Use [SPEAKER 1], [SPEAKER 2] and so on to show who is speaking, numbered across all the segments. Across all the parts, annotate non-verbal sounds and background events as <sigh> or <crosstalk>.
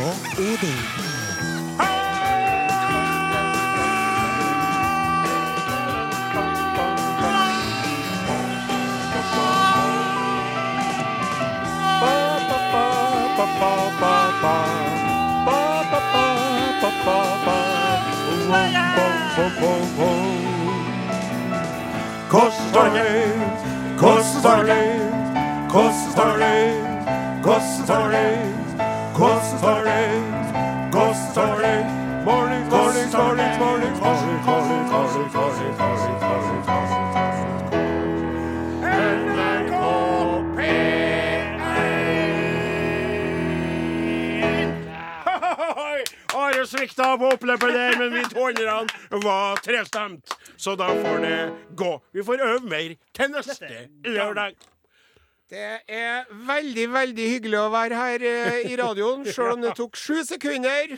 [SPEAKER 1] Travel Eating. Costa Rica, Costa Rica. P1. Are svikta på oppløpet der, men vi tålerne var trestemt. Så da får det gå. Vi får øve mer til neste lørdag.
[SPEAKER 2] Det er veldig, veldig hyggelig å være her eh, i radioen, <laughs> sjøl om det tok sju sekunder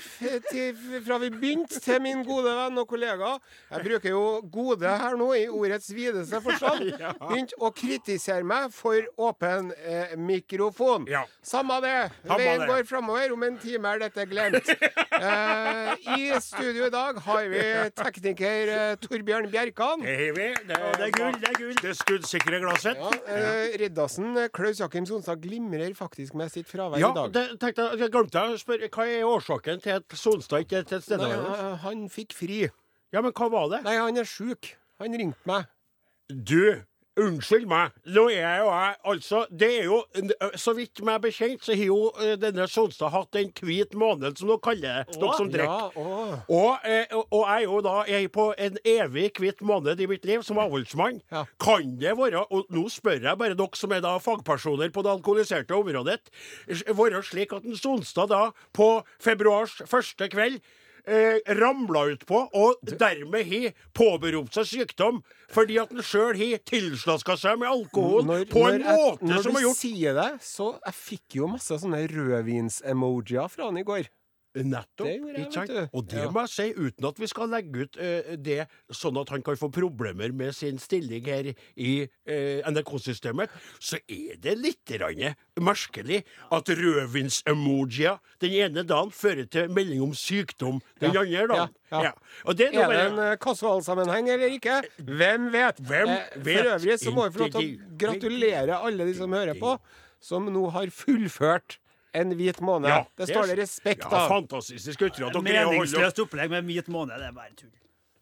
[SPEAKER 2] til, fra vi begynte til min gode venn og kollega. Jeg bruker jo 'gode' her nå i ordets videste forstand. <laughs> Begynte å kritisere meg for åpen eh, mikrofon.
[SPEAKER 1] Ja.
[SPEAKER 2] Samme det. Veien går framover. Om en time er dette glemt. <laughs> Eh, I studio i dag har vi tekniker eh, Torbjørn Bjerkan.
[SPEAKER 1] Det har vi. Det
[SPEAKER 3] er gull, det er gull.
[SPEAKER 1] Det skuddsikre glasset.
[SPEAKER 2] Ja, eh, Riddarsen eh, Klaus Jakim Sonstad glimrer faktisk med sitt fravær
[SPEAKER 1] Ja,
[SPEAKER 2] i dag.
[SPEAKER 1] det tenkte jeg, glemte å spørre Hva er årsaken til at Sonstad ikke er til stede?
[SPEAKER 2] han- han fikk fri.
[SPEAKER 1] Ja, men hva var det?
[SPEAKER 2] Nei, han er sjuk. Han ringte meg.
[SPEAKER 1] Du, unnskyld meg. Nå er jeg jo jeg Altså, det er jo Så vidt meg bekjent, så har jo eh, denne Sonstad hatt en hvit måned, som dere kaller det, dere som drikker.
[SPEAKER 2] Ja.
[SPEAKER 1] Og, eh, og- og jeg er jo da jeg er på en evig hvit måned i mitt liv som avholdsmann.
[SPEAKER 2] Ja.
[SPEAKER 1] Kan det være Og nå spør jeg bare dere som er da fagpersoner på det alkoholiserte området. Være slik at en Sonstad da på februars første kveld eh, ramla ut på, og dermed har påberopt seg sykdom fordi at han sjøl har tilslaska seg med alkohol på en
[SPEAKER 2] jeg-
[SPEAKER 1] måte
[SPEAKER 2] når
[SPEAKER 1] som
[SPEAKER 2] du
[SPEAKER 1] har gjort
[SPEAKER 2] sier det, så jeg fikk jo masse sånne rødvins-emojier fra han i går.
[SPEAKER 1] Nettopp.
[SPEAKER 2] Det gjorde jeg,
[SPEAKER 1] ikke sant? Og det
[SPEAKER 2] Ja.
[SPEAKER 1] må jeg si, uten at vi skal legge ut uh, det sånn at han kan få problemer med sin stilling her i uh, NRK-systemet, så er det litt merkelig at rødvins-emojier den ene dagen fører til melding om sykdom den
[SPEAKER 2] Ja.
[SPEAKER 1] andre dagen.
[SPEAKER 2] Ja, ja.
[SPEAKER 1] Og det er,
[SPEAKER 2] Er det en uh, kasualsammenheng eller ikke? Hvem vet?
[SPEAKER 1] Hvem
[SPEAKER 2] Eh,
[SPEAKER 1] vet?
[SPEAKER 2] For øvrig så må vi få lov til å gratulere alle de som hører på, som nå har fullført en hvit måned.
[SPEAKER 1] Ja,
[SPEAKER 2] det står det respekt
[SPEAKER 1] ja,
[SPEAKER 2] av.
[SPEAKER 1] fantastisk greier å holde
[SPEAKER 3] Meningsløst opplegg med hvit måned. Det er bare tull.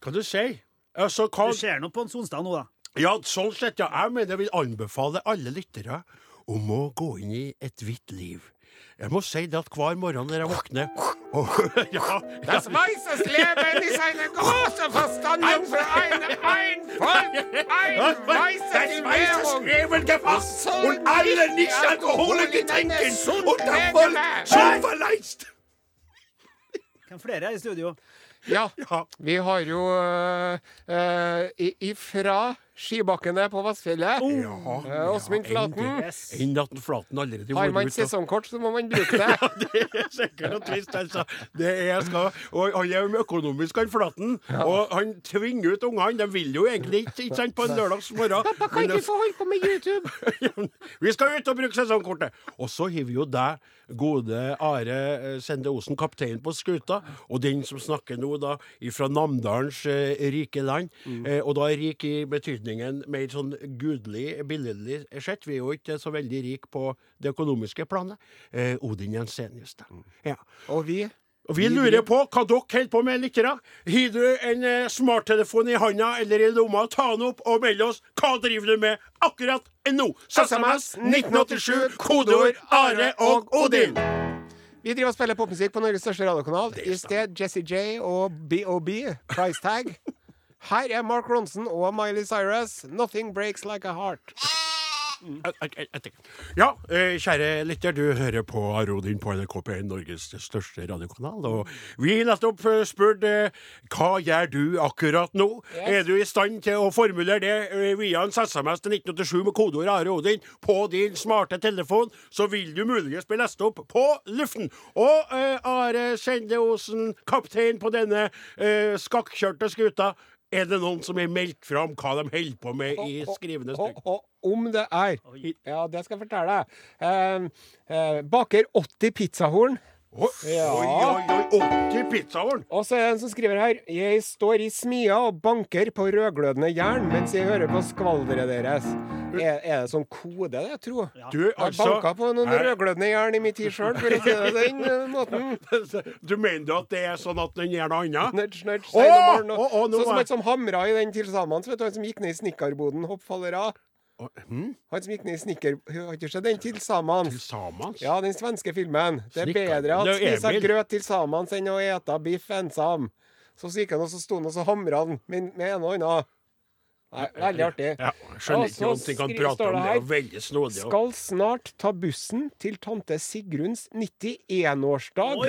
[SPEAKER 1] Hva du sier Altså, hva
[SPEAKER 3] Du ser noe på en Sonstad nå, da.
[SPEAKER 1] Ja, sånn sett, ja. Jeg mener jeg vil anbefale alle lyttere om å gå inn i et hvitt liv. Jeg må si det at hver morgen når jeg våkner og, <laughs> ja,
[SPEAKER 2] Das weißes Leben ist eine große Verstandung für eine ein Volk, ein weißes Währung.
[SPEAKER 1] Leben gefasst
[SPEAKER 2] So
[SPEAKER 1] und alle nicht alkoholige trinken und der Volk schon verleist.
[SPEAKER 3] Hvem flere er i studio?
[SPEAKER 2] Ja,
[SPEAKER 1] Ja.
[SPEAKER 2] vi har jo uh, ifra skibakkene på Vassfjellet uh, Åsmund Flaten.
[SPEAKER 3] Yes.
[SPEAKER 1] Inn at Flaten allerede
[SPEAKER 2] Har man
[SPEAKER 1] ut,
[SPEAKER 2] sesongkort, så må man bruke det. <laughs>
[SPEAKER 1] Det er sikkert og trist, altså. Det er, skal, og han er jo økonomisk, han Flaten. Og han tvinger ut ungene. De vil jo egentlig ikke, ikke sant, på en lørdagsmorgen.
[SPEAKER 2] Pappa kan ikke få holde på med YouTube. <laughs>
[SPEAKER 1] vi skal ut og bruke sesongkortet! Og så har vi jo deg, gode Are eh, Sende Osen, kaptein på skuta, og den som snakker nå da fra Namdalens eh, rike land. Eh, og da rik i betydningen mer sånn gudelig, billedlig sett. Vi er jo ikke så veldig rik på det økonomiske planet. Eh, Odin Jensenius, da. Ja.
[SPEAKER 2] Og vi
[SPEAKER 1] Og vi lurer på hva dere holder på med, lyttere. Har du en eh, smarttelefon i handa eller i lomma, ta den opp og meld oss. Hva driver du med akkurat nå? SMS 1987, kodeord Are og Odin.
[SPEAKER 2] Vi driver og spiller popmusikk på Norges største radiokanal. I sted Jesse J og BOB, price tag. <laughs> Her er Mark Ronson og Miley Cyrus. 'Nothing Breaks Like a Heart'.
[SPEAKER 1] Ja, eh, kjære lytter, du hører på Arodin på NRK P1, Norges største radiokanal. Og vi har nettopp eh, spurt eh, hva gjør du akkurat nå? Er du i stand til å formulere det via en SMS til 1987 med kodeord Are Odin på din smarte telefon, så vil du muligens bli lest opp på luften. Og uh, Are Sende Osen, kaptein på denne uh, skakkjørte skuta. Er det noen som har meldt fram hva de holder på med i skrivende stund?
[SPEAKER 2] om det er Ja, det skal jeg fortelle deg. Eh, eh, baker 80 pizzahorn
[SPEAKER 1] Oi,
[SPEAKER 2] Ja.
[SPEAKER 1] oi, oi, oi, 80 pizzahorn!
[SPEAKER 2] Og så er det en som skriver her Jeg står i smia og banker på rødglødende jern mens jeg hører på skvalderet deres. Er, er det sånn kode, det, jeg tror?
[SPEAKER 3] Ja.
[SPEAKER 1] Du,
[SPEAKER 2] Jeg
[SPEAKER 1] altså
[SPEAKER 2] banka på noen rødglødende jern i min tid sjøl, for å si det den <laughs> måten. <laughs>
[SPEAKER 1] Du mener du at det er sånn at den gjør noe annet?
[SPEAKER 2] Nudge, nudge, Sånn som han som hamra i den til sammen. Vet du, han som gikk ned i snekkerboden, hoppfallera.
[SPEAKER 1] Å, hm?
[SPEAKER 2] Han som gikk ned i snekker... Har ikke sett den til sammen?
[SPEAKER 1] Til samans?
[SPEAKER 2] Ja, den svenske filmen. Det er
[SPEAKER 1] Snikker-
[SPEAKER 2] bedre
[SPEAKER 1] at
[SPEAKER 2] spise grøt til sammen enn å ete biff ensam. Så så gikk han, og så sto han og så hamra han med, med en og annen. Nei, veldig artig.
[SPEAKER 1] Ja, skjønner ikke
[SPEAKER 2] så
[SPEAKER 1] noe han kan prate om.
[SPEAKER 2] det her,
[SPEAKER 1] er veldig snodig.
[SPEAKER 2] Skal snart ta bussen til tante Sigruns 91-årsdag.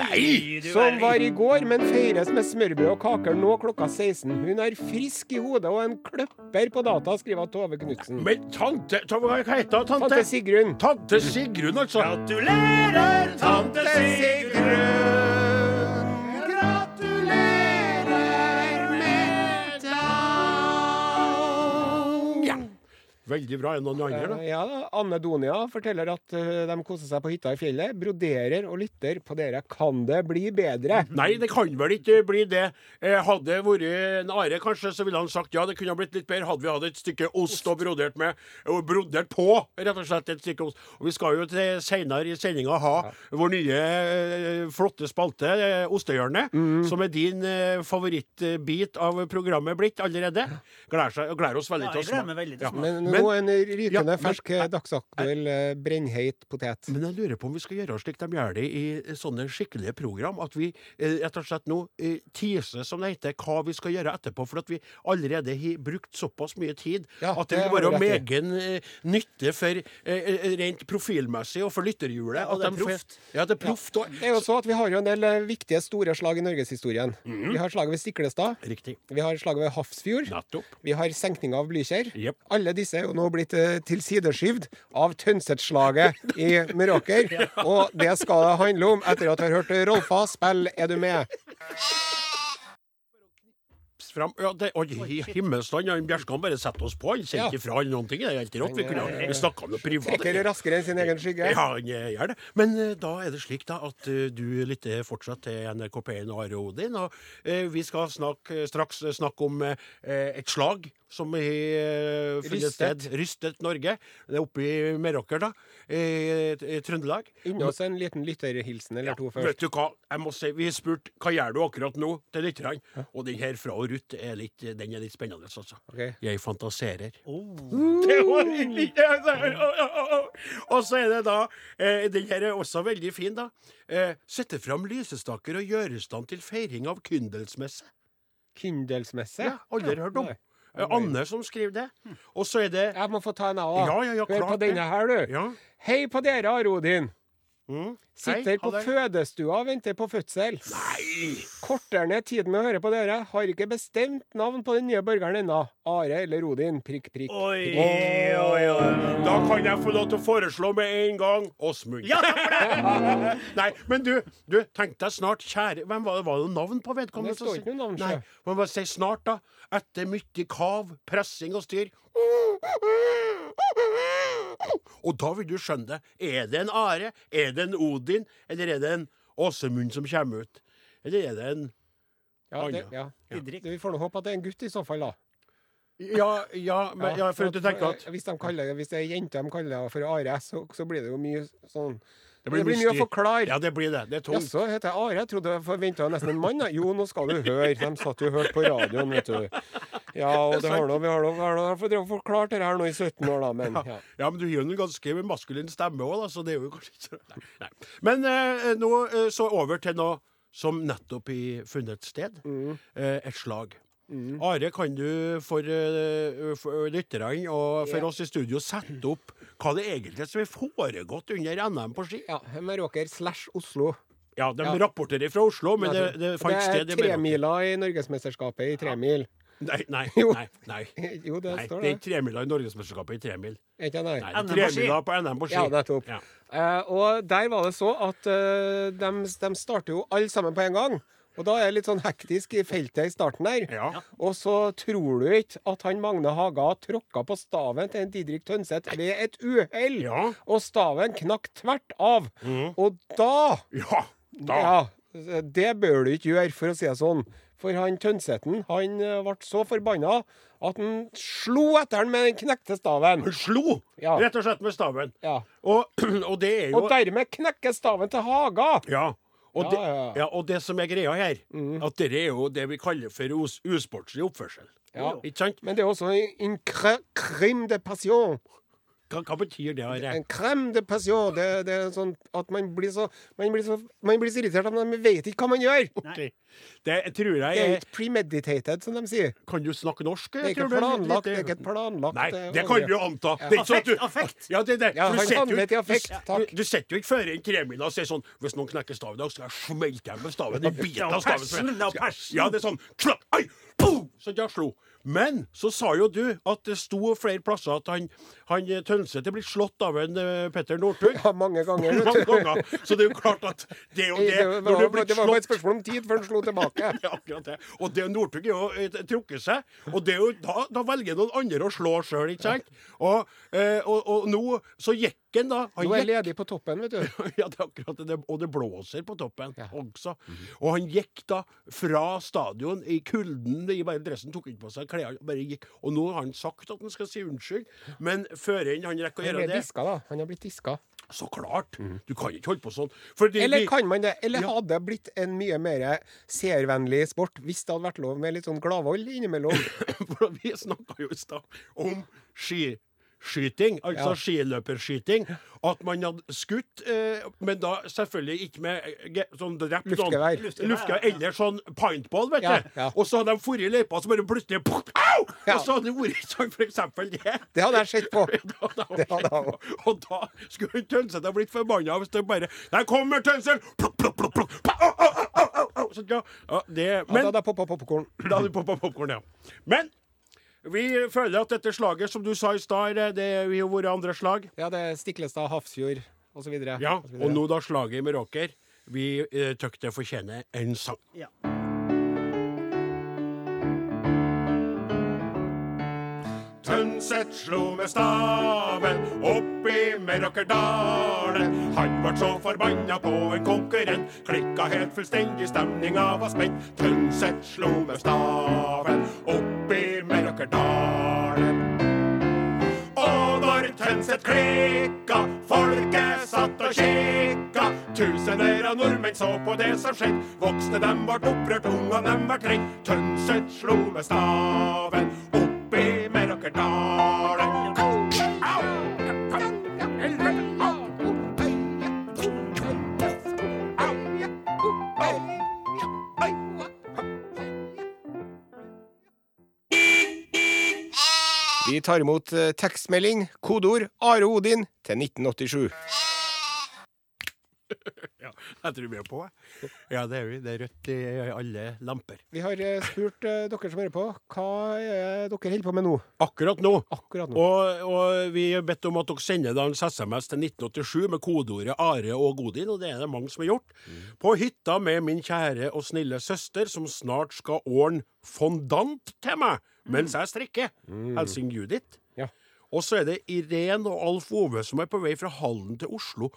[SPEAKER 2] Som var i går, men feires med smørbrød og kaker nå klokka 16. Hun er frisk i hodet og en kløpper på data, skriver Tove Knutsen.
[SPEAKER 1] Men tante ta- Hva heter hun, tante?
[SPEAKER 2] Tante Sigrun.
[SPEAKER 1] Tante Sigrun, altså.
[SPEAKER 3] Gratulerer, tante Sigrun!
[SPEAKER 1] Veldig bra. Er det noen andre, da?
[SPEAKER 2] Eh, Ja. Anne Donia forteller at eh, de koser seg på hytta i fjellet. Broderer og lytter på dere. Kan det bli bedre?
[SPEAKER 1] Nei, det kan vel ikke bli det. Eh, hadde det vært en Are, kanskje, så ville han sagt ja, det kunne ha blitt litt bedre. Hadde vi hatt et stykke ost og brodert med, og brodert på, rett og slett, et stykke ost. Og vi skal jo til senere i sendinga ha vår nye flotte spalte, Ostehjørnet, mm. som er din favorittbit av programmet blitt allerede. Gleder, seg, gleder oss veldig
[SPEAKER 3] Ja,
[SPEAKER 1] til å smake. Ja.
[SPEAKER 3] å smake.
[SPEAKER 2] Men en rykende
[SPEAKER 1] Ja,
[SPEAKER 2] fersk, eh, dagsaktuell, eh, brennheit potet.
[SPEAKER 1] Men jeg lurer på om vi skal gjøre slik de gjør det i sånne skikkelige program, at vi eh, rett og slett nå eh, teaser, som det heter, hva vi skal gjøre etterpå, for at vi allerede har brukt såpass mye tid
[SPEAKER 2] Ja,
[SPEAKER 1] at det vil være megen eh, nytte for eh, eh, rent profilmessig og for lytterhjulet.
[SPEAKER 3] og det er proft.
[SPEAKER 1] Ja, det er proft. Ja.
[SPEAKER 2] Det er jo så at Vi har jo en del eh, viktige, store slag i norgeshistorien. Vi har slaget ved Stiklestad.
[SPEAKER 1] Riktig.
[SPEAKER 2] Vi har slaget ved Hafrsfjord.
[SPEAKER 1] Nettopp.
[SPEAKER 2] Vi har senkninga av Blykjer.
[SPEAKER 1] Yep.
[SPEAKER 2] Alle disse er jo nå blitt eh, tilsideskyvd av Tønset-slaget i Meråker. <laughs> Og det skal det handle om etter at du har hørt Rolfa spille Er du med?
[SPEAKER 1] Fram. Ja, det, og, i himmelsland, han Bjerskan bare setter oss på. Han sier ikke fra eller noen ting. Det er helt rått. Vi, kunne, vi snakka med privat.
[SPEAKER 2] Trekker raskere enn sin egen skygge.
[SPEAKER 1] Ja, han gjør det. Men eh, da er det slik da at eh, du lytter fortsatt til NRK P1 og Are Odin. Og eh, vi skal snakke, straks snakke om eh, et slag som har uh, funnet sted. Rystet Norge. Det er oppe i Meråker, da. I, i Trøndelag.
[SPEAKER 2] Unna oss en liten lytterhilsen eller to først.
[SPEAKER 1] Vet du hva? Jeg må si, Vi har spurt hva gjør du akkurat nå til lytterne. Og den her fra Ruth er litt, den er litt spennende, altså.
[SPEAKER 2] Okay.
[SPEAKER 1] Jeg fantaserer.
[SPEAKER 3] Oh. <laughs>
[SPEAKER 1] Det var ikke Og så er det da eh, Den her er også veldig fin, da. Eh, Sette fram lysestaker og gjøre i stand til feiring av kyndelsmesse.
[SPEAKER 2] Kyndelsmesse?
[SPEAKER 1] Ja, aldri hørt om.
[SPEAKER 2] Nei.
[SPEAKER 1] er Anne som skriver det. Og så er det
[SPEAKER 2] Jeg må få ta en A.
[SPEAKER 1] Ja, ja, ja,
[SPEAKER 2] Hør på denne her, du.
[SPEAKER 1] Ja.
[SPEAKER 2] Hei på dere, Arodin.
[SPEAKER 1] Mm.
[SPEAKER 2] Sitter
[SPEAKER 1] Hei,
[SPEAKER 2] på fødestua og venter på fødsel.
[SPEAKER 1] Nei!
[SPEAKER 2] Korter ned tiden med å høre på dere. Har ikke bestemt navn på den nye borgeren ennå. Are eller Odin. Prikk, prikk.
[SPEAKER 3] Oi,
[SPEAKER 2] prikk.
[SPEAKER 3] oi, oi.
[SPEAKER 1] Da kan jeg få lov til å foreslå med en gang Åsmund.
[SPEAKER 3] Ja, takk for det! <laughs>
[SPEAKER 1] Nei, men du, du, tenk deg snart, kjære Hvem var det, var det navn på vedkommende?
[SPEAKER 2] Det står ikke noe navn,
[SPEAKER 1] Nei, men bare si snart, da. Etter mye kav, pressing og styr. Og da vil du skjønne det. Er det en Are, er det en Odin, eller er det en Åsemund som kommer ut? Eller er det en
[SPEAKER 2] Ja, det, ja.
[SPEAKER 3] Didrik.
[SPEAKER 2] Vi får nå håpe at det er en gutt i så fall, da.
[SPEAKER 1] Ja, ja, men, ja for at du tenker at
[SPEAKER 2] Hvis, de kaller, hvis det er jente de kaller det for Are, så, så blir det jo mye sånn Det
[SPEAKER 1] blir
[SPEAKER 2] blir,
[SPEAKER 1] mye
[SPEAKER 2] å forklare.
[SPEAKER 1] Ja, det blir det. Det er tungt.
[SPEAKER 2] Jaså, heter jeg Are? Jeg trodde jeg forventa nesten en mann. Jo, nå skal du høre. De satt jo og hørte på radioen, vet du. Ja, og det har nå, vi har nå, forklart det her nå i 17 år, da, men ja.
[SPEAKER 1] Ja, men du har jo en ganske maskulin stemme òg, så det er jo kanskje ikke Nei. nei. Men eh, nå eh, så over til noe som nettopp har funnet sted.
[SPEAKER 2] Mm.
[SPEAKER 1] Eh, et slag. Are, kan du for, eh, for lytterne og for
[SPEAKER 2] Ja.
[SPEAKER 1] oss i studio sette opp hva det egentlig er som har foregått under NM på ski?
[SPEAKER 2] ja Meråker slash Oslo.
[SPEAKER 1] Ja, de
[SPEAKER 2] Ja.
[SPEAKER 1] rapporterer fra Oslo, men det, det fant sted
[SPEAKER 2] er
[SPEAKER 1] i Meråker.
[SPEAKER 2] tremila i Norgesmesterskapet i tremil.
[SPEAKER 1] Nei, nei, <laughs> nei. nei. <laughs>
[SPEAKER 2] Jo, det
[SPEAKER 1] Nei,
[SPEAKER 2] står
[SPEAKER 1] det er
[SPEAKER 2] det.
[SPEAKER 1] ikke tremila i Norgesmesterskapet i tremil.
[SPEAKER 2] Er ikke?
[SPEAKER 1] Nei,
[SPEAKER 2] Nei.
[SPEAKER 1] det er
[SPEAKER 3] på
[SPEAKER 1] tremila på NM på ski.
[SPEAKER 2] Ja, nettopp.
[SPEAKER 1] Ja.
[SPEAKER 2] Uh, og der var det så at uh, de, de starter jo alle sammen på en gang. Og da er det litt sånn hektisk i feltet i starten der.
[SPEAKER 1] Ja.
[SPEAKER 2] Og så tror du ikke at han Magne Haga tråkka på staven til en Didrik Tønseth ved et uhell.
[SPEAKER 1] Ja.
[SPEAKER 2] Og staven knakk tvert av.
[SPEAKER 1] Mm.
[SPEAKER 2] Og da
[SPEAKER 1] ja. da.
[SPEAKER 2] Ja, det bør du ikke gjøre, for å si det sånn. For han Tønseten han eh, ble så forbanna at han slo etter han med den knekte staven.
[SPEAKER 1] Han slo
[SPEAKER 2] Ja.
[SPEAKER 1] rett og slett med staven.
[SPEAKER 2] Ja.
[SPEAKER 1] Og, <clears throat> og det er jo
[SPEAKER 2] Og dermed knekker staven til Haga.
[SPEAKER 1] Ja. Og,
[SPEAKER 2] Ja,
[SPEAKER 1] det,
[SPEAKER 2] ja,
[SPEAKER 1] og det som er greia her, at det er jo det vi kaller for us usportslig oppførsel.
[SPEAKER 2] Ja.
[SPEAKER 1] Ikke sant?
[SPEAKER 2] Men det er også en crime de passion.
[SPEAKER 1] Hva, hva betyr det? Are?
[SPEAKER 2] En crème de passion. Det, det er sånn at man blir så Man blir så, man blir så irritert at man vet ikke hva man gjør.
[SPEAKER 1] Okay. Det tror
[SPEAKER 2] Det er
[SPEAKER 1] jeg er
[SPEAKER 2] ikke premeditated, som de sier.
[SPEAKER 1] Kan du snakke norsk?
[SPEAKER 2] Det er ikke planlagt. Det er ikke planlagt
[SPEAKER 1] Nei, det kan du anta. Det er ikke sånn at du-
[SPEAKER 3] Affekt, affekt.
[SPEAKER 1] Ja, det det.
[SPEAKER 2] Ja,
[SPEAKER 1] du
[SPEAKER 2] han
[SPEAKER 1] jo
[SPEAKER 2] handlet i
[SPEAKER 1] ikke-
[SPEAKER 2] affekt,
[SPEAKER 1] du-
[SPEAKER 2] takk.
[SPEAKER 1] Du sitter jo ikke før en kremina og sier sånn Hvis noen knekker staven i dag, skal jeg smelte dem med staven av. Ja, det er sånn klakk, ai, boom! Så jeg slo. Men så sa jo du at det sto flere plasser at han, han eh, Tønseth er blitt slått av en uh, Petter Northug.
[SPEAKER 2] Ja, mange ganger.
[SPEAKER 1] Mange <laughs> ganger. Så det er jo klart at det er jo det.
[SPEAKER 2] Det
[SPEAKER 1] Når du
[SPEAKER 2] var,
[SPEAKER 1] er
[SPEAKER 2] det var bare et spørsmål om tid før han slo tilbake. <laughs>
[SPEAKER 1] ja, akkurat det. Og det Northug er jo eh, trukket seg. Og det er jo, da, da velger noen andre å slå sjøl, ikke sant? Og, eh, og, og nå så gikk han da. Han
[SPEAKER 2] Nå er jeg ledig på toppen, vet du. <laughs>
[SPEAKER 1] ja, det er akkurat det. Og det blåser på toppen
[SPEAKER 2] Ja.
[SPEAKER 1] også. Og han gikk da fra stadion i kulden, i bare dressen, tok ikke på seg klærne, bare gikk. Og nå har han sagt at han skal si unnskyld, men før enn han rekker å
[SPEAKER 2] Han
[SPEAKER 1] gjøre
[SPEAKER 2] ble
[SPEAKER 1] det
[SPEAKER 2] diska, da. Han har blitt diska.
[SPEAKER 1] Så klart! Du kan ikke holde på sånn. Fordi
[SPEAKER 2] Eller kan man det? Eller
[SPEAKER 1] Ja.
[SPEAKER 2] hadde det blitt en mye mer seervennlig sport hvis det hadde vært lov med litt sånn gladvold innimellom? <coughs>
[SPEAKER 1] For vi snakka jo i stad om skiskyting, altså
[SPEAKER 2] Ja.
[SPEAKER 1] skiløperskyting. At man hadde skutt, eh, men da selvfølgelig ikke med eh, sånn drept
[SPEAKER 2] Luftgevær.
[SPEAKER 1] Sånn, luftgevær eller sånn pintball, vet du.
[SPEAKER 2] ja.
[SPEAKER 1] Og så hadde de forrige løypa, og så bare plutselig pop, Au!
[SPEAKER 2] Ja.
[SPEAKER 1] Og så hadde det vært sånn, for eksempel det.
[SPEAKER 2] Det hadde jeg sett på.
[SPEAKER 1] Da, <laughs> da,
[SPEAKER 2] Det hadde jeg
[SPEAKER 1] og da skulle Tønseth ha blitt forbanna hvis det bare Der kommer Tønseth! Au, au, au, au, au. Så, ja, ja, det,
[SPEAKER 2] Ja, da
[SPEAKER 1] men
[SPEAKER 2] hadde jeg poppa popkorn.
[SPEAKER 1] da hadde du poppa popkorn, ja. Men vi føler at dette slaget, som du sa i stad, det har jo være andre slag.
[SPEAKER 2] Ja, det er Stiklestad, Hafrsfjord osv.
[SPEAKER 1] Ja, Og nå da slaget i Meråker. Vi uh, tøk det fortjener en sang.
[SPEAKER 3] Ja.
[SPEAKER 1] Tønseth slo med staven opp i Meråkerdalen. Han ble så forbanna på en konkurrent, klikka helt fullstendig, stemninga var spent. Tønseth slo med staven opp i Meråkerdalen. Og når Tønseth klikka, folket satt og kikka. Tusener av nordmenn så på det som skjedde. Voksne dem ble opprørt, ungene dem ble redd. Tønseth slo med staven
[SPEAKER 2] Vi tar imot eh, tekstmelding, kodeord Are Odin til 1987. <laughs>
[SPEAKER 1] Ja, jeg tror vi er på. jeg. Ja, det er vi. Det er rødt i alle lamper.
[SPEAKER 2] Vi har eh, spurt uh, dere som hører på, hva er dere holder på med nå?
[SPEAKER 1] Akkurat nå.
[SPEAKER 2] Akkurat nå.
[SPEAKER 1] Og, og vi har bedt om at dere sender da en SMS til 1987 med kodeordet Are og Godin, og det er det mange som har gjort. På hytta med min kjære og snille søster, som snart skal ordne fondant til meg mens jeg strikker. Helsing Judith.
[SPEAKER 2] Ja.
[SPEAKER 1] Og så er det Irén og Alf Ove som er på vei fra Hallen til Oslo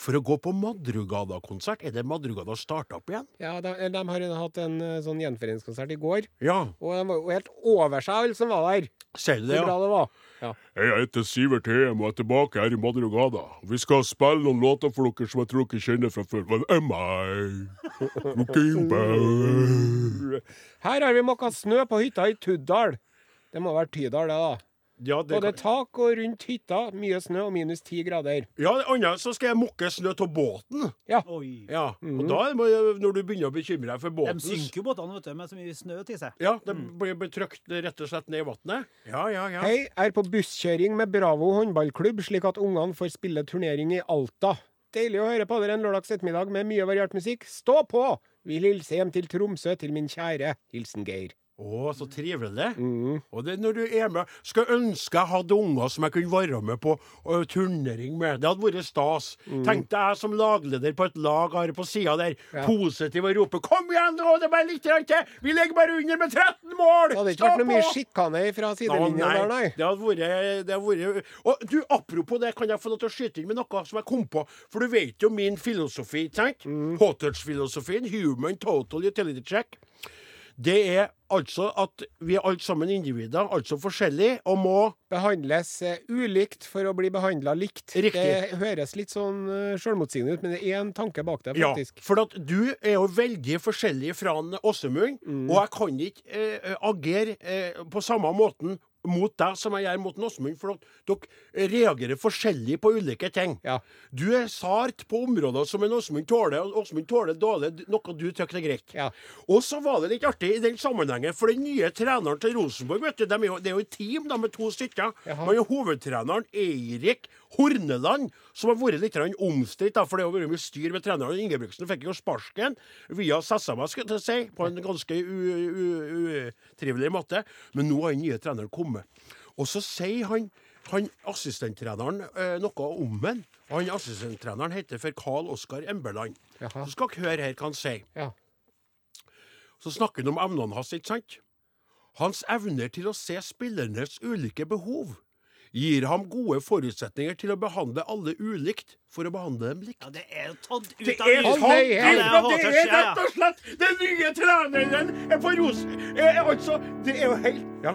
[SPEAKER 1] for å gå på Madrugada-konsert. Er det Madrugada starta opp igjen?
[SPEAKER 2] Ja, de, de har hatt en eh, sånn gjenforeningskonsert i går,
[SPEAKER 1] Ja.
[SPEAKER 2] og de var jo helt over seg, alle som var der.
[SPEAKER 1] Ser du
[SPEAKER 2] Hvor
[SPEAKER 1] ja?
[SPEAKER 2] bra det var. Ja.
[SPEAKER 1] Jeg heter Sivert Heim og er tilbake her i Madrugada. Vi skal spille noen låter for dere som jeg tror dere kjenner fra før. Men am I looking back?
[SPEAKER 2] Her har vi måka snø på hytta i Tuddal. Det må være Tydal, det, da.
[SPEAKER 1] Ja, det
[SPEAKER 2] Både
[SPEAKER 1] kan...
[SPEAKER 2] tak og rundt hytta, mye snø og minus ti grader.
[SPEAKER 1] ja, det andre så skal jeg mokke snø av båten.
[SPEAKER 2] Ja.
[SPEAKER 3] Oi.
[SPEAKER 1] Ja, og da må jeg, når du begynner å bekymre deg for båten De
[SPEAKER 3] synker jo båtene vet du, med så mye snø til seg.
[SPEAKER 1] Ja, de blir blir trykt rett og slett ned i vannet. Ja, ja, ja.
[SPEAKER 2] Hei, er på busskjøring med Bravo håndballklubb, slik at ungene får spille turnering i Alta. Deilig å høre på dere en lørdags ettermiddag med mye variert musikk. Stå på! Vil hilse hjem til Tromsø til min kjære. Hilsen Geir.
[SPEAKER 1] Å, så trivelig.
[SPEAKER 2] Mm.
[SPEAKER 1] Og det når du er med Skal ønske jeg hadde unger som jeg kunne være med på uh, turnering med. Det hadde vært stas. Mm. Tenkte jeg som lagleder på et lag her på sida der.
[SPEAKER 2] Ja.
[SPEAKER 1] positiv og roper 'Kom igjen, nå! Det er bare litt til! Vi ligger bare under med 13 mål!
[SPEAKER 2] Det hadde ikke vært noe mye
[SPEAKER 1] på!»
[SPEAKER 2] sjikane fra sidelinja der, nei.
[SPEAKER 1] Det hadde vært, det hadde vært Og du, apropos det, kan jeg få lov til å skyte inn med noe som jeg kom på? For du vet jo min filosofi, ikke sant?
[SPEAKER 2] Mm.
[SPEAKER 1] Hotels-filosofien. Human total utility check. Det er altså at vi er alt sammen individer, altså forskjellige, og må
[SPEAKER 2] Behandles eh, ulikt for å bli behandla likt.
[SPEAKER 1] Riktig.
[SPEAKER 2] Det høres litt sånn uh, sjølmotsigende ut, men det er en tanke bak det, faktisk.
[SPEAKER 1] Ja, for at du er jo veldig forskjellig fra Åsemund,
[SPEAKER 2] Mm.
[SPEAKER 1] og jeg kan ikke eh, agere eh, på samme måten mot deg som jeg gjør mot Åsmund, for dere reagerer forskjellig på ulike ting.
[SPEAKER 2] Ja.
[SPEAKER 1] Du er sart på områder som en Åsmund tåler, og Åsmund tåler dårlig noe du syns er greit.
[SPEAKER 2] Ja.
[SPEAKER 1] Og så var det litt artig i den sammenhengen, for den nye treneren til Rosenborg, vet du, de er jo, det er jo et team de med to stykker.
[SPEAKER 2] Jaha.
[SPEAKER 1] Man er hovedtreneren Eirik Horneland, som har vært litt omstridt, for det har vært mye styr med treneren. Ingebrigtsen fikk jo sparken via Sassama, skal jeg si, på en ganske utrivelig måte. Men nå har den nye treneren kommet. Og så sier han han assistenttreneren eh, noe om ham. Og han assistenttreneren heter for Carl Oskar Emberland.
[SPEAKER 2] Jaha.
[SPEAKER 1] Så skal dere høre her hva han sier.
[SPEAKER 2] Ja.
[SPEAKER 1] Så snakker han om evnene hans, ikke sant? Hans evner til å se spillernes ulike behov gir ham gode forutsetninger til å behandle alle ulikt for å behandle dem likt.
[SPEAKER 3] Ja, det er jo tatt ut av
[SPEAKER 1] Det er,
[SPEAKER 3] Ja,
[SPEAKER 1] det
[SPEAKER 3] det
[SPEAKER 1] er rett og slett Den nye treneren er på Ros... Er, altså, det er jo helt Ja.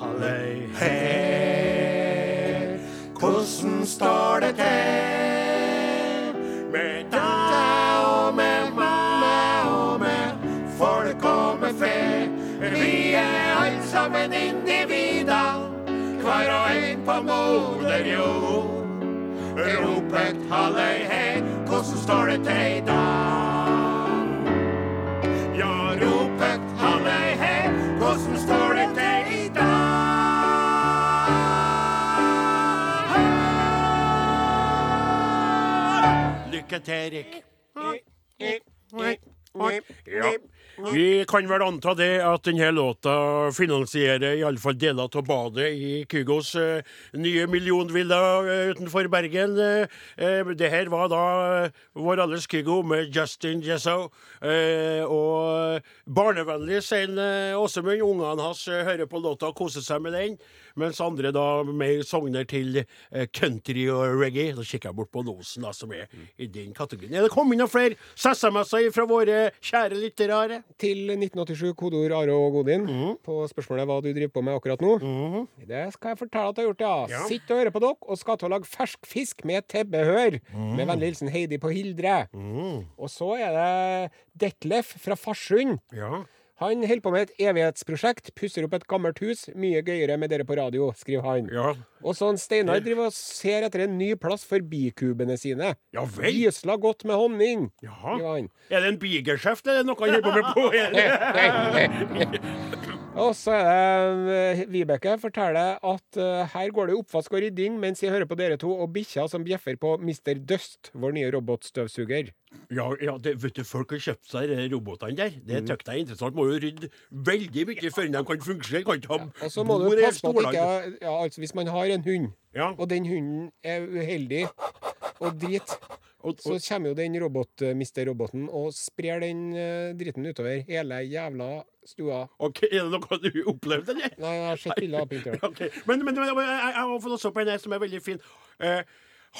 [SPEAKER 1] Halløy, hei, hvordan står det til med deg og med meg og med folk og med fe? Vi er alle sammen individer, hver og en på moder jord. Rop halløy, hei, hvordan står det til i dag? Lykke til, Erik. Ja. Vi kan vel anta det at denne låta finansierer iallfall deler av badet i Kygos eh, nye millionvilla eh, utenfor Bergen. Eh, det her var da vår alles Kygo med Justin Jesso. Eh, og barnevennlig, sier Åsemund. Ungene hans hører på låta og koser seg med den. Mens andre da mer sogner til eh, country og reggae. Da kikker jeg bort på losen, da, som er i den kategorien. Er det kommet noen flere SMS-er fra våre kjære lyttere?
[SPEAKER 2] Til 1987, kodeord Are og Godin,
[SPEAKER 1] mm.
[SPEAKER 2] på spørsmålet hva du driver på med akkurat nå. Det skal jeg fortelle at jeg har gjort, ja.
[SPEAKER 1] Ja.
[SPEAKER 2] Sitter og hører på dere og skal til å lage fersk fisk med tilbehør.
[SPEAKER 1] Mm.
[SPEAKER 2] Med vennlig hilsen Heidi på Hildre. Og så er det Detlef fra Farsund.
[SPEAKER 1] Ja.
[SPEAKER 2] Han holder på med et evighetsprosjekt. Pusser opp et gammelt hus. Mye gøyere med dere på radio, skriver han.
[SPEAKER 1] Ja.
[SPEAKER 2] Og sånn Steinar driver og ser etter en ny plass for bikubene sine.
[SPEAKER 1] Ja vel.
[SPEAKER 2] Gisla godt med honning, skriver han.
[SPEAKER 1] Er det en bigeskjeft, eller er noe han holder på med på? <laughs> <laughs> <laughs>
[SPEAKER 2] Og så er det eh, Vibeke forteller at eh, her går det oppvask og rydding mens jeg hører på dere to og bikkja som bjeffer på Mr. Dust, vår nye robotstøvsuger.
[SPEAKER 1] Ja, ja det, vet du, folk har kjøpt seg de robotene der. Det
[SPEAKER 2] Mm.
[SPEAKER 1] er interessant. Må jo rydde veldig mye før de kan fungere. Kan ikke ha
[SPEAKER 2] Og så må du
[SPEAKER 1] bord i
[SPEAKER 2] passe på at ikke ja, altså Hvis man har en hund,
[SPEAKER 1] Ja,
[SPEAKER 2] og den hunden er uheldig og drit,
[SPEAKER 1] og,
[SPEAKER 2] så kommer jo den robot, eh, og sprer den uh, dritten utover hele jævla stua.
[SPEAKER 1] ok, Er det noe du opplevde, eller?
[SPEAKER 2] Nei, jeg har sett bilder av på internett. <laughs>
[SPEAKER 1] Ok, Men, men, men jeg, jeg har fått også på en som er veldig fin. Eh,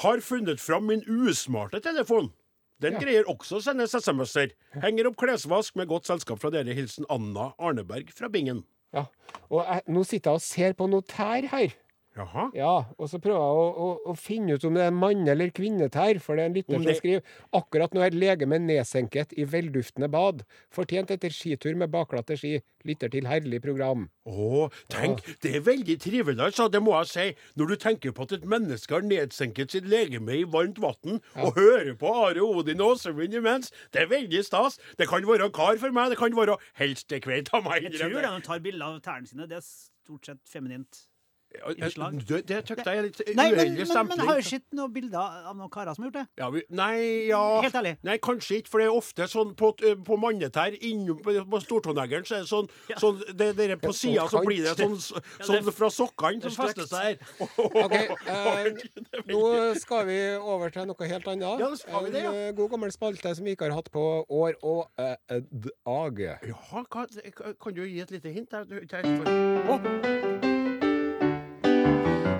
[SPEAKER 1] har funnet fram min usmarte telefon. Den
[SPEAKER 2] Ja.
[SPEAKER 1] greier også å sende SMS-er. Henger opp klesvask med godt selskap fra dere. Hilsen Anna Arneberg fra Bingen.
[SPEAKER 2] Ja. Og jeg, nå sitter jeg og ser på noe tær her.
[SPEAKER 1] Jaha.
[SPEAKER 2] Ja, og så prøver jeg å, å, å finne ut om det er mann- eller kvinnetær, for det er en lytter
[SPEAKER 1] Om
[SPEAKER 2] som skriver akkurat nå er legemet nedsenket i velduftende bad. Fortjent etter skitur med baklatte ski. Lytter til herlig program.
[SPEAKER 1] Å, tenk, det er veldig trivelig, altså, det må jeg si. Når du tenker på at et menneske har nedsenket sitt legeme i varmt vann, og hører på Are Odin og Åsemund imens, det er veldig stas. Det kan være kar for meg, det kan være helst det kveld av meg.
[SPEAKER 3] Jeg tror de tar bilder av tærne sine. Det er stort sett feminint. Innslag.
[SPEAKER 1] Det, det tykte jeg litt uheldig
[SPEAKER 3] men,
[SPEAKER 1] stempling.
[SPEAKER 3] men har du sett noen bilder av noen karer som har gjort det?
[SPEAKER 1] Ja, vi, nei, ja
[SPEAKER 3] Helt ærlig.
[SPEAKER 1] Nei, kanskje ikke, for det er ofte sånn på, på mannetær innom på, stortåneggeren stortåneglen, så er det sånn,
[SPEAKER 3] Ja.
[SPEAKER 1] sånn det, det, På sida så blir det sånn, sånn fra sokkene som fester seg her. <laughs>
[SPEAKER 2] Eh, <laughs> nå skal vi over til noe helt annet.
[SPEAKER 1] Ja, skal vi det, ja?
[SPEAKER 2] En eh, god gammel spalte som vi ikke har hatt på år og eh, dag.
[SPEAKER 1] Ja, kan, kan du gi et lite hint? Der, Du- der. for- Å,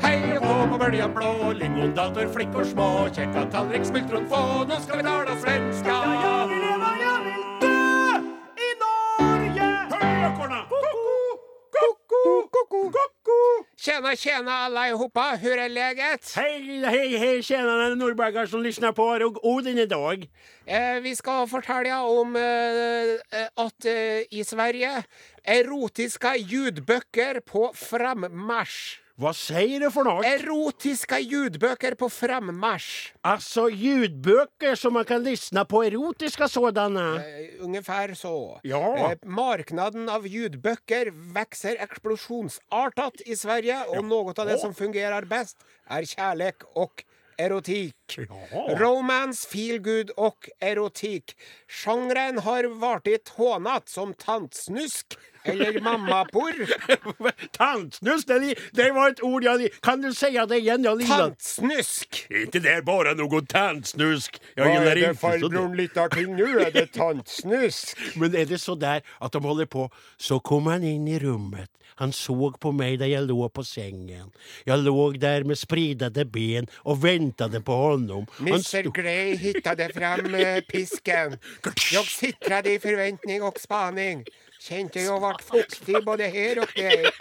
[SPEAKER 1] Hei og hå på bølja blå, lingondator, og små, kjekka tallrik, smultron få, nå skal vi tala svenska.
[SPEAKER 3] i Norge!
[SPEAKER 1] Hökorna!
[SPEAKER 2] Koko, koko, koko. Tjena, tjena allihopa. Hur är läget?
[SPEAKER 1] Hej, hej, hej, tjenare norrbaggar som lyssnar på och Odin idag.
[SPEAKER 2] Eh, vi skal fortelle om eh, eh, at eh, i Sverige erotiske ljudbøker på frammarsj.
[SPEAKER 1] Vad sier du for noe?
[SPEAKER 2] Erotiske ljudbøker på frammarsj.
[SPEAKER 1] Altså ljudbøker som man kan lyssna på, erotiske sådanne?
[SPEAKER 2] Eh, ungefär så.
[SPEAKER 1] Ja.
[SPEAKER 2] Eh, marknaden av ljudbøker vokser eksplosjonsartet i Sverige, og noe av det som fungerer best, er kjærlek og erotikk romantikk.
[SPEAKER 1] Ja.
[SPEAKER 2] Romance, feelgood og erotikk. Sjangeren har vært hånet som tantsnusk eller mammaporr. <laughs>
[SPEAKER 1] tantsnusk? Det, var et ord jeg Kan du si det igjen? Jeg
[SPEAKER 2] tantsnusk!
[SPEAKER 1] Ikke det er bare noe tantsnusk. Jeg Hva er det farbrorn
[SPEAKER 2] lytter til nå? Er det tantsnusk? <laughs>
[SPEAKER 1] Men er det så der at de holder på? Så kom han inn i rommet. Han så på meg da jeg lå på sengen. Jeg lå der med spredte ben og ventet på ham handler.
[SPEAKER 2] Mr. Grey hitta det fram eh, pisken. Jeg sitret i forventning og spaning. Kjente jeg ble fuktig både her og der.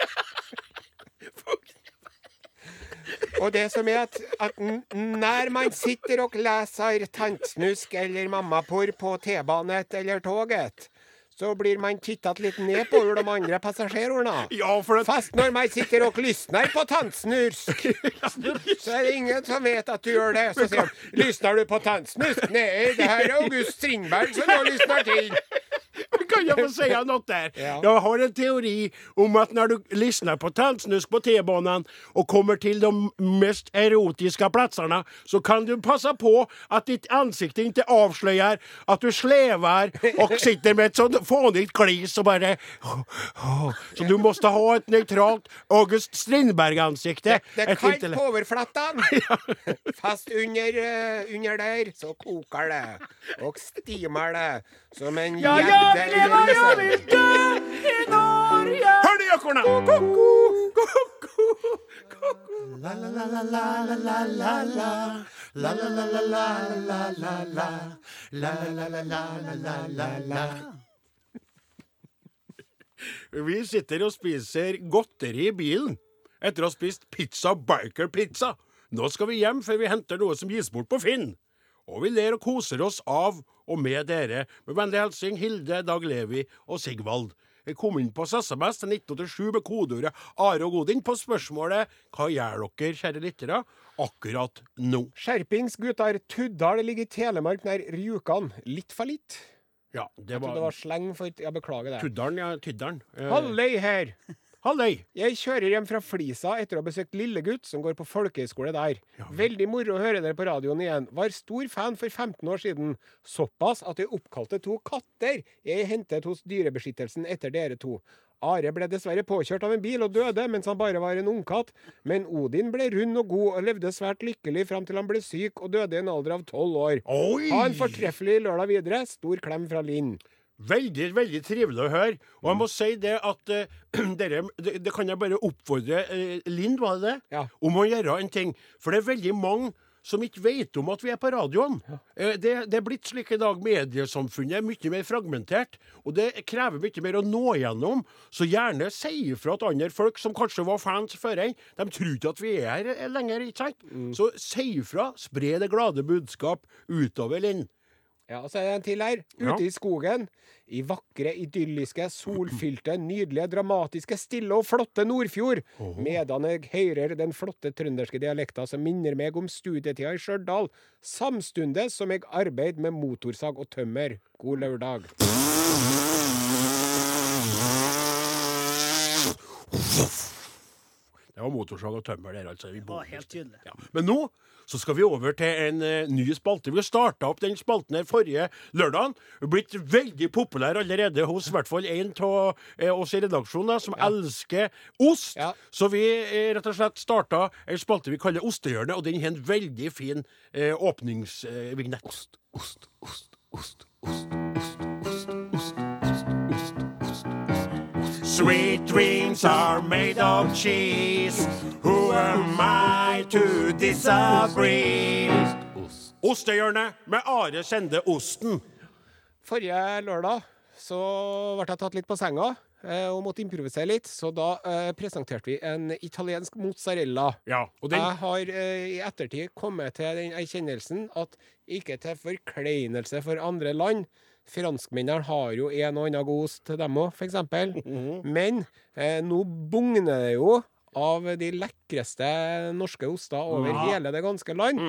[SPEAKER 2] Og det som er at, at når man sitter og leser tantsnusk eller mammapor på T-banet eller tåget så blir man tittet litt ned på over de andre passasjerene. <laughs>
[SPEAKER 1] Ja, at...
[SPEAKER 2] Fast når man sitter og lysner på tannsnusk, <laughs> så er det ingen som vet at du gjør det. Så sier de 'Lysner du på tannsnusk?' Nei, det her er August Strindberg som nå lysner til. <laughs>
[SPEAKER 1] Kan jag få säga något där?
[SPEAKER 2] Ja.
[SPEAKER 1] Jag har en teori om att när du lyssnar på tantsnusk på T-banan och kommer till de mest erotiska platserna så kan du passa på att ditt ansikte inte avslöjar att du slävar och <laughs> sitter med ett sånt fånigt glis och bara... Så du måste ha ett neutralt August Strindberg-ansikte.
[SPEAKER 2] Det, det
[SPEAKER 1] kaldt
[SPEAKER 2] på överflattan. <laughs> Fast under, eh, under där så kokar det och stimar det som en
[SPEAKER 1] Ja, jag
[SPEAKER 2] jeg
[SPEAKER 1] vil leve,
[SPEAKER 2] jeg
[SPEAKER 1] vil dø i Norge. Hør de ekorna! Ko-ko, ko-ko, Vi sitter og spiser godteri i bilen etter å ha spist pizza biker pizza. Nå skal vi hjem før vi henter noe som gis bort på Finn. Og vi ler og koser oss av og med dere. Med vennlig hilsen Hilde, Dag Levi og Sigvald. Jeg kom inn på SMS til 1987 med kodeordet Are og Godin på spørsmålet Hva gjør dere, kjære lyttere, akkurat nå?
[SPEAKER 2] Skjerpings, gutter. Tuddal ligger i Telemark nær Rjukan. Litt for litt.
[SPEAKER 1] Ja, det
[SPEAKER 2] Jeg trodde det var sleng for Ja, beklager det.
[SPEAKER 1] Tuddalen, ja. Tyddalen. Eh,
[SPEAKER 2] Halløy her.
[SPEAKER 1] Halløy!
[SPEAKER 2] Jeg kjører hjem fra Flisa etter å ha besøkt Lillegutt, som går på folkehøyskole der. Veldig moro å høre dere på radioen igjen. Var stor fan for 15 år siden. Såpass at jeg oppkalte to katter jeg hentet hos Dyrebeskyttelsen etter dere to. Are ble dessverre påkjørt av en bil og døde mens han bare var en ungkatt, men Odin ble rund og god og levde svært lykkelig fram til han ble syk og døde i en alder av tolv år.
[SPEAKER 1] Oi!
[SPEAKER 2] Ha en fortreffelig lørdag videre. Stor klem fra Linn.
[SPEAKER 1] Veldig veldig trivelig å høre. Og jeg må si det at uh, <clears throat> dere, det, det kan jeg bare oppfordre uh, Lind, var det det?
[SPEAKER 2] Ja.
[SPEAKER 1] Om å gjøre en ting. For det er veldig mange som ikke vet om at vi er på radioen. Eh, det, det er blitt slik i dag. Mediesamfunnet er mye mer fragmentert. Og det krever mye mer å nå gjennom. Så gjerne si ifra til andre folk som kanskje var fans før en. De tror ikke at vi er her eh, lenger. ikke sant? Så si ifra. Spre det glade budskap utover, Linn.
[SPEAKER 2] Ja, og så er det en til her. Ute i skogen. I vakre, idylliske, solfylte, nydelige, dramatiske, stille og flotte Nordfjord. Medan jeg hører den flotte trønderske dialekta som minner meg om studietida i Stjørdal. Samstundes som jeg arbeider med motorsag og tømmer. God lørdag.
[SPEAKER 1] Det var motorsag og tømmer der, altså. Vi
[SPEAKER 3] Det var helt tydelig.
[SPEAKER 1] Ja. Men nå så skal vi over til en uh, ny spalte. Vi starta opp den spalten her forrige lørdag. Blitt veldig populær allerede hos i hvert fall en av uh, oss i redaksjonen da, som elsker ost.
[SPEAKER 2] Ja.
[SPEAKER 1] Så vi uh, rett og slett starta en spalte vi kaller Ostehjørnet, og den har en veldig fin åpningsvignett. ost, ost, ost, ost, ost, Sweet dreams are made of cheese. Who am I to disagree? Ostehjørnet med Are kjende Osten.
[SPEAKER 2] Forrige lørdag så ble jeg tatt litt på senga eh, og måtte improvisere litt, så da eh, presenterte vi en italiensk mozzarella.
[SPEAKER 1] Ja, og den
[SPEAKER 2] Jeg har eh, i ettertid kommet til den erkjennelsen at ikke til forkleinelse for andre land Franskmennene har jo en og annen god ost, dem òg, f.eks. <laughs> Men eh, nå bugner det jo av de lekreste norske oster over
[SPEAKER 1] Ja.
[SPEAKER 2] hele det ganske land.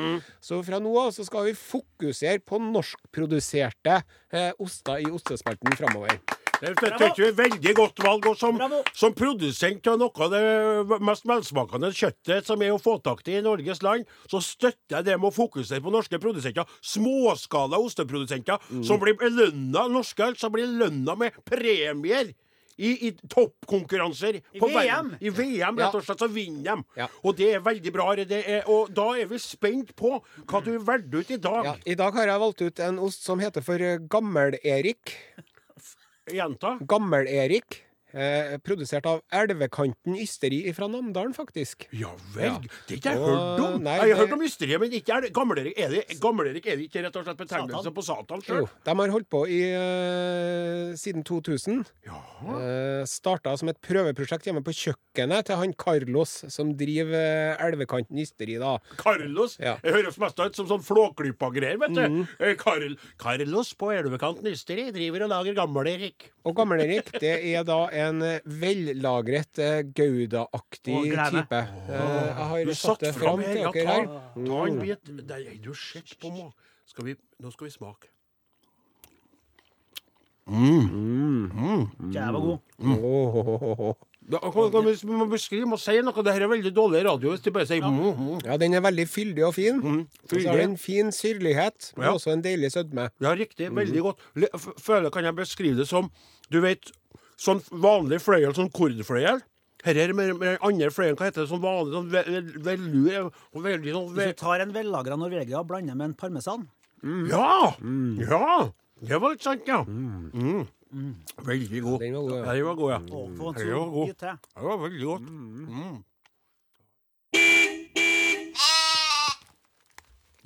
[SPEAKER 2] Så fra nå av så skal vi fokusere på norskproduserte eh, oster i ostespalten framover.
[SPEAKER 1] Det er et veldig godt valg. Og som, som produsent av noe av det mest velsmakende kjøttet som er å få tak i i Norges land, så støtter jeg det med å fokusere på norske produsenter. Småskala osteprodusenter som blir lønna, norske som blir lønna med premier. I, i toppkonkurranser.
[SPEAKER 3] I
[SPEAKER 1] på
[SPEAKER 3] VM.
[SPEAKER 1] verden. I VM, rett og slett, så vinner de.
[SPEAKER 2] Ja.
[SPEAKER 1] Og det er veldig bra. Det er, og da er vi spent på hva du valgte ut i dag.
[SPEAKER 2] Ja, I dag har jeg valgt ut en ost som heter for Gammel-Erik.
[SPEAKER 1] Gjenta.
[SPEAKER 2] Gammel-Erik. Eh, produsert av Elvekanten Ysteri fra Namdalen, faktisk.
[SPEAKER 1] Ja vel.
[SPEAKER 2] Ja.
[SPEAKER 1] Det har ikke jeg
[SPEAKER 2] Og-
[SPEAKER 1] hørt om.
[SPEAKER 2] nei,
[SPEAKER 1] jeg har hørt om ysteriet, men ikke er det Gamle-Erik. Er det Gamle-Erik er det ikke rett og slett betegnelse
[SPEAKER 3] Satan.
[SPEAKER 1] på Satan
[SPEAKER 2] Jo,
[SPEAKER 1] sjøl?
[SPEAKER 2] de har holdt på i eh, siden 2000.
[SPEAKER 1] Ja.
[SPEAKER 2] Uh, Starta som et prøveprosjekt hjemme på kjøkkenet til han Carlos, som driver eh, Elvekanten Ysteri, da.
[SPEAKER 1] Carlos.
[SPEAKER 2] Ja.
[SPEAKER 1] Jeg høres mest ut som sånn Flåklypa-greier, vet du. Mm. Karl, Carlos på elvekanten Ysteri driver og lager Gamlerik.
[SPEAKER 2] Og Gammel-Erik, det er da en eh, vellagret uh, Gouda-aktig type. Eh, jeg har
[SPEAKER 1] Du
[SPEAKER 2] satt det
[SPEAKER 1] fram
[SPEAKER 2] til dere
[SPEAKER 1] ta,
[SPEAKER 2] her.
[SPEAKER 1] ta en bit. Det er jo sett på meg. Skal vi, nå skal vi smake.
[SPEAKER 3] Jævla god.
[SPEAKER 2] Mm.
[SPEAKER 1] Da, kan, oh, vi, vi må beskrive si noe. Dette er veldig dårlig radio hvis de bare sier mm, mm.
[SPEAKER 2] Ja, den er veldig fyldig og fin.
[SPEAKER 1] Mm,
[SPEAKER 2] Og så har den fin syrlighet, men
[SPEAKER 1] Ja.
[SPEAKER 2] også en deilig sødme.
[SPEAKER 1] Ja, riktig. Veldig godt. Føler kan jeg beskrive det som Du vet, sånn vanlig fløyel, sånn kordfløyel. Her er med, med andre fløyel, hva heter det, sånn vanlig sånn ve- ve- velur og veldig sånn ve
[SPEAKER 3] Hvis du tar en vellagra Norvegia og blander med en parmesan
[SPEAKER 1] Ja! Ja! Det var litt sant, ja. Mm. Veldig god.
[SPEAKER 2] Den var god, ja.
[SPEAKER 1] Den var god, ja. Det var god. var veldig godt. Mm.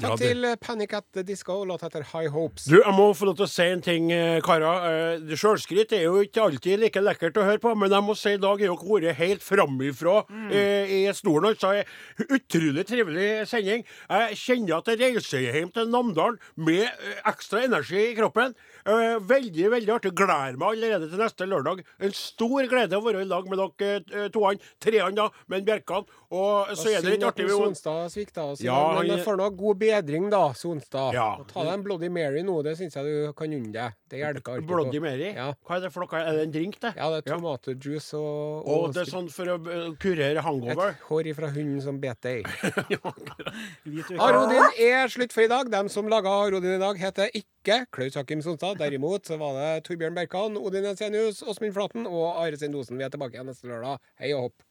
[SPEAKER 2] Takk til eh, Panic at the Disco, låt etter High Hopes.
[SPEAKER 1] Du, jeg må få lov til å si en ting, eh, karer. Eh, Sjølskryt er jo ikke alltid like lekkert å høre på, men jeg må si i dag er dere vært helt framifrå eh, i stolen. Altså, utrolig trivelig sending. Jeg kjenner at jeg reiser hjem til Namdalen med ekstra energi i kroppen. Eh, veldig, veldig artig. Gleder meg allerede til neste lørdag. En stor glede å være i lag med dere eh, toene. Treene, da, med Bjerkan. Og så er det litt artig
[SPEAKER 2] Sonstad svikta oss,
[SPEAKER 1] Ja,
[SPEAKER 2] men
[SPEAKER 1] han-
[SPEAKER 2] får nå god bedring, da, Sonstad.
[SPEAKER 1] Ja.
[SPEAKER 2] Ta deg en Bloody Mary nå, det syns jeg du kan unne deg. Det hjelper alltid
[SPEAKER 1] Bloody
[SPEAKER 2] på.
[SPEAKER 1] Mary.
[SPEAKER 2] Ja.
[SPEAKER 1] Hva er det for noe? Er det en drink, det?
[SPEAKER 2] Ja, det er tomatjuice og,
[SPEAKER 1] Og det er sånn for å eh, kurere hangover?
[SPEAKER 2] et hår ifra hunden som bet deg. <laughs> Arodin er slutt for i dag. Dem som laga Arodin i dag, heter ikke Klaus Hakim Sonstad. Derimot så var det Torbjørn Berkan, Odin Ensenius, Åsmund Flaten og Are Sendosen. Vi er tilbake igjen neste lørdag. Hei og hopp.